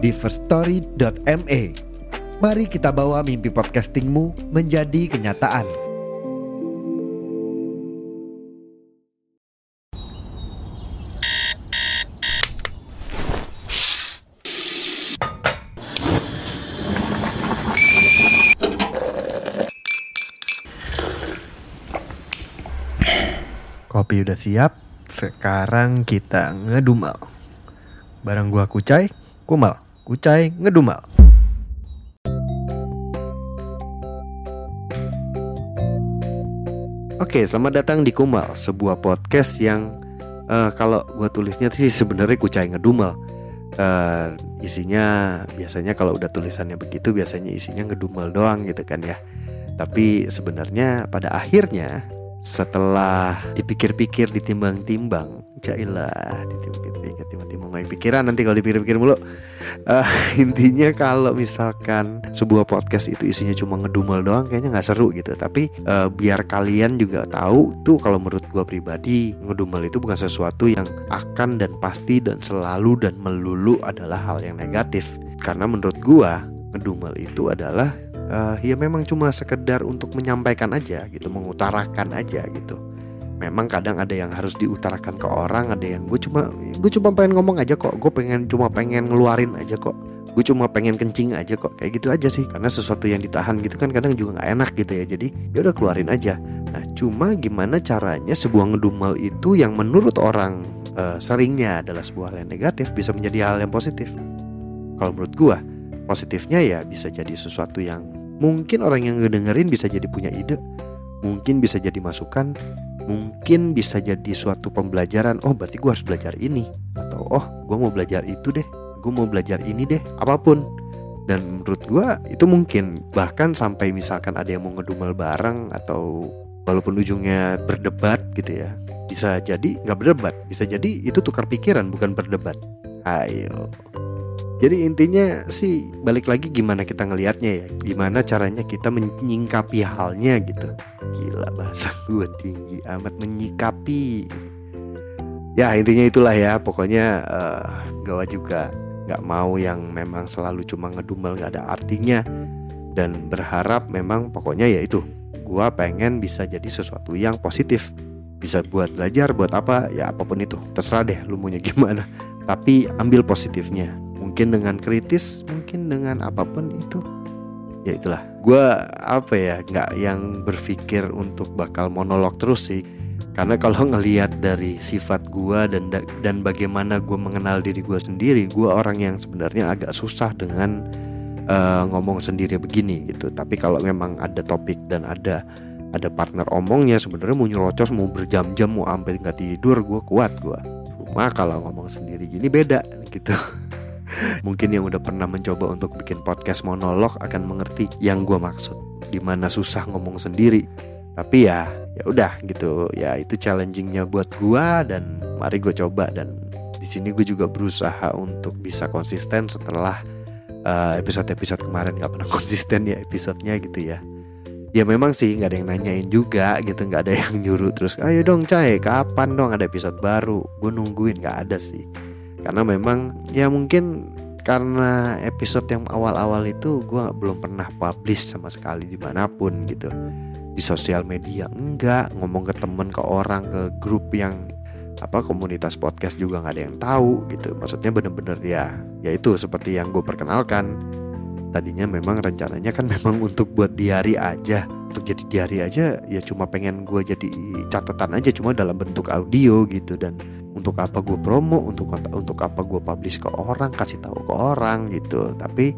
di firststory.me. Mari kita bawa mimpi podcastingmu menjadi kenyataan. Kopi udah siap, sekarang kita ngedumel. Barang gua kucai, kumal, kucai, ngedumel. Oke, selamat datang di Kumal, sebuah podcast yang eh, kalau gua tulisnya sih sebenarnya kucai ngedumel. Eh, isinya biasanya kalau udah tulisannya begitu biasanya isinya ngedumel doang gitu kan ya. Tapi sebenarnya pada akhirnya setelah dipikir-pikir ditimbang-timbang jailah timbang-timbang main pikiran nanti kalau dipikir-pikir mulu. Uh, intinya kalau misalkan sebuah podcast itu isinya cuma ngedumel doang kayaknya nggak seru gitu. Tapi uh, biar kalian juga tahu tuh kalau menurut gua pribadi ngedumel itu bukan sesuatu yang akan dan pasti dan selalu dan melulu adalah hal yang negatif. Karena menurut gua ngedumel itu adalah uh, ya memang cuma sekedar untuk menyampaikan aja gitu, mengutarakan aja gitu. Memang kadang ada yang harus diutarakan ke orang, ada yang gue cuma gue cuma pengen ngomong aja kok, gue pengen cuma pengen ngeluarin aja kok. Gue cuma pengen kencing aja kok, kayak gitu aja sih. Karena sesuatu yang ditahan gitu kan kadang juga nggak enak gitu ya. Jadi ya udah keluarin aja. Nah, cuma gimana caranya sebuah ngedumel itu yang menurut orang uh, seringnya adalah sebuah hal yang negatif bisa menjadi hal yang positif. Kalau menurut gue positifnya ya bisa jadi sesuatu yang mungkin orang yang ngedengerin bisa jadi punya ide mungkin bisa jadi masukan mungkin bisa jadi suatu pembelajaran oh berarti gue harus belajar ini atau oh gue mau belajar itu deh gue mau belajar ini deh apa pun. Dan menurut gue itu mungkin bahkan sampai misalkan ada yang mau ngedumel bareng atau walaupun ujungnya berdebat gitu ya bisa jadi nggak berdebat bisa jadi itu tukar pikiran bukan berdebat. Ayo jadi intinya sih balik lagi gimana kita ngelihatnya ya, gimana caranya kita menyingkapi halnya gitu. Gila bahasa gue tinggi amat menyikapi. Ya intinya itulah ya, pokoknya uh, gawa juga nggak mau yang memang selalu cuma ngedumel nggak ada artinya. Dan berharap memang pokoknya ya itu, gue pengen bisa jadi sesuatu yang positif. Bisa buat belajar buat apa ya apa pun itu. Terserah deh lu maunya gimana. Tapi ambil positifnya mungkin dengan kritis mungkin dengan apa pun itu. Ya itulah. Gue apa ya nggak yang berpikir untuk bakal monolog terus sih. Karena kalau ngelihat dari sifat gue dan dan bagaimana gue mengenal diri gue sendiri gue orang yang sebenarnya agak susah dengan uh, ngomong sendiri begini gitu. Tapi kalau memang ada topik dan ada ada partner omongnya sebenarnya mau nyerocos mau berjam-jam mau sampai nggak tidur gue kuat gue cuma kalau ngomong sendiri gini beda gitu Mungkin yang udah pernah mencoba untuk bikin podcast monolog akan mengerti yang gue maksud. Di mana susah ngomong sendiri. Tapi ya, ya udah gitu. Ya itu challengingnya buat gue dan mari gue coba dan di sini gue juga berusaha untuk bisa konsisten setelah uh, episode-episode kemarin nggak pernah konsisten ya episodenya gitu ya. Ya memang sih nggak ada yang nanyain juga gitu nggak ada yang nyuruh terus ayo dong cai kapan dong ada episode baru gue nungguin nggak ada sih karena memang ya mungkin karena episode yang awal-awal itu gue belum pernah publish sama sekali di mana pun gitu. Di sosial media enggak. Ngomong ke temen ke orang ke grup yang apa komunitas podcast juga nggak ada yang tahu gitu. Maksudnya bener-bener ya ya itu seperti yang gue perkenalkan. Tadinya memang rencananya kan memang untuk buat diary aja. Untuk jadi diary aja ya cuma pengen gue jadi catatan aja cuma dalam bentuk audio gitu. Dan untuk apa gue promo untuk untuk apa gue publish ke orang kasih tahu ke orang gitu. Tapi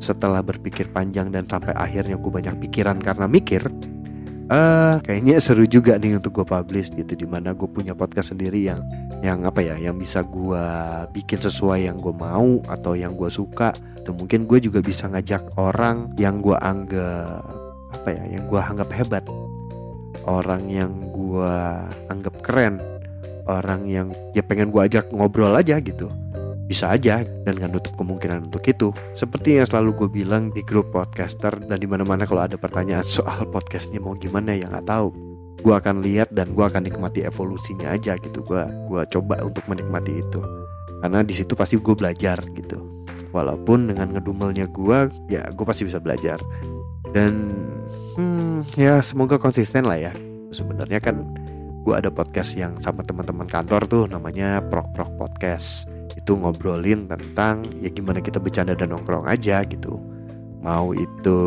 setelah berpikir panjang dan sampai akhirnya gue banyak pikiran karena mikir uh, kayaknya seru juga nih untuk gue publish gitu. Di mana gue punya podcast sendiri yang yang apa ya yang bisa gue bikin sesuai yang gue mau atau yang gue suka. Atau mungkin gue juga bisa ngajak orang yang gue anggap apa ya yang gue anggap hebat. Orang yang gue anggap keren orang yang ya pengen gue ajak ngobrol aja gitu. Bisa aja dan nggak nutup kemungkinan untuk itu. Seperti yang selalu gue bilang di grup podcaster dan di mana-mana kalau ada pertanyaan soal podcastnya mau gimana ya nggak tahu. Gue akan lihat dan gue akan nikmati evolusinya aja gitu. Gue gue coba untuk menikmati itu. Karena di situ pasti gue belajar gitu. Walaupun dengan ngedumelnya gue ya gue pasti bisa belajar. Dan hmm, ya semoga konsisten lah ya. Sebenarnya kan gue ada podcast yang sama teman-teman kantor tuh namanya Prok Prok Podcast. Itu ngobrolin tentang ya gimana kita bercanda dan nongkrong aja gitu. Mau itu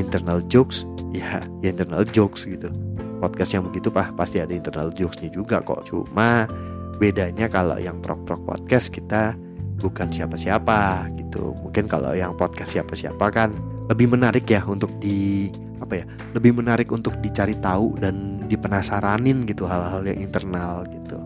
internal jokes ya, ya internal jokes gitu. Podcast yang begitu pak pasti ada internal jokesnya juga kok. Cuma bedanya kalau yang prok prok podcast kita bukan siapa-siapa gitu. Mungkin kalau yang podcast siapa-siapa kan lebih menarik ya untuk di apa ya lebih menarik untuk dicari tahu dan dipenasaranin gitu hal-hal yang internal gitu.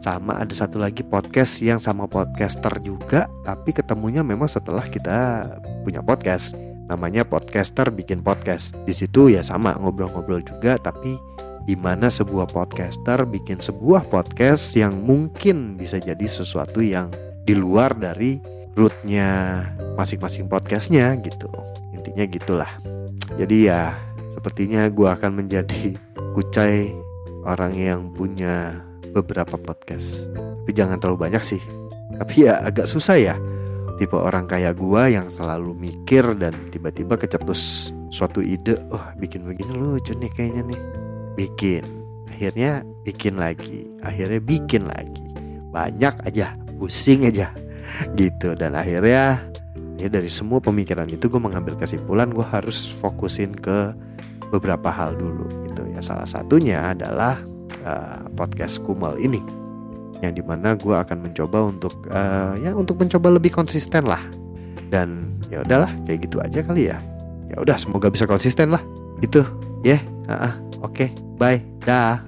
Sama ada satu lagi podcast yang sama podcaster juga tapi ketemunya memang setelah kita punya podcast. Namanya podcaster bikin podcast. Di situ ya sama ngobrol-ngobrol juga tapi di mana sebuah podcaster bikin sebuah podcast yang mungkin bisa jadi sesuatu yang di luar dari rootnya masing-masing podcastnya gitu. Intinya gitulah. Jadi ya sepertinya gue akan menjadi kucai orang yang punya beberapa podcast. Tapi jangan terlalu banyak sih. Tapi ya agak susah ya. Tipe orang kayak gue yang selalu mikir dan tiba-tiba kecetus suatu ide. Oh bikin begini lucu nih kayaknya nih. Bikin. Akhirnya bikin lagi. Akhirnya bikin lagi. Banyak aja. Pusing aja. Gitu. Dan akhirnya ya dari semua pemikiran itu gue mengambil kesimpulan gue harus fokusin ke beberapa hal dulu ya salah satunya adalah uh, podcast Kumal ini yang di mana gue akan mencoba untuk uh, ya untuk mencoba lebih konsisten lah dan ya udahlah kayak gitu aja kali ya ya udah semoga bisa konsisten lah gitu ya yeah. uh -uh. oke okay. bye dah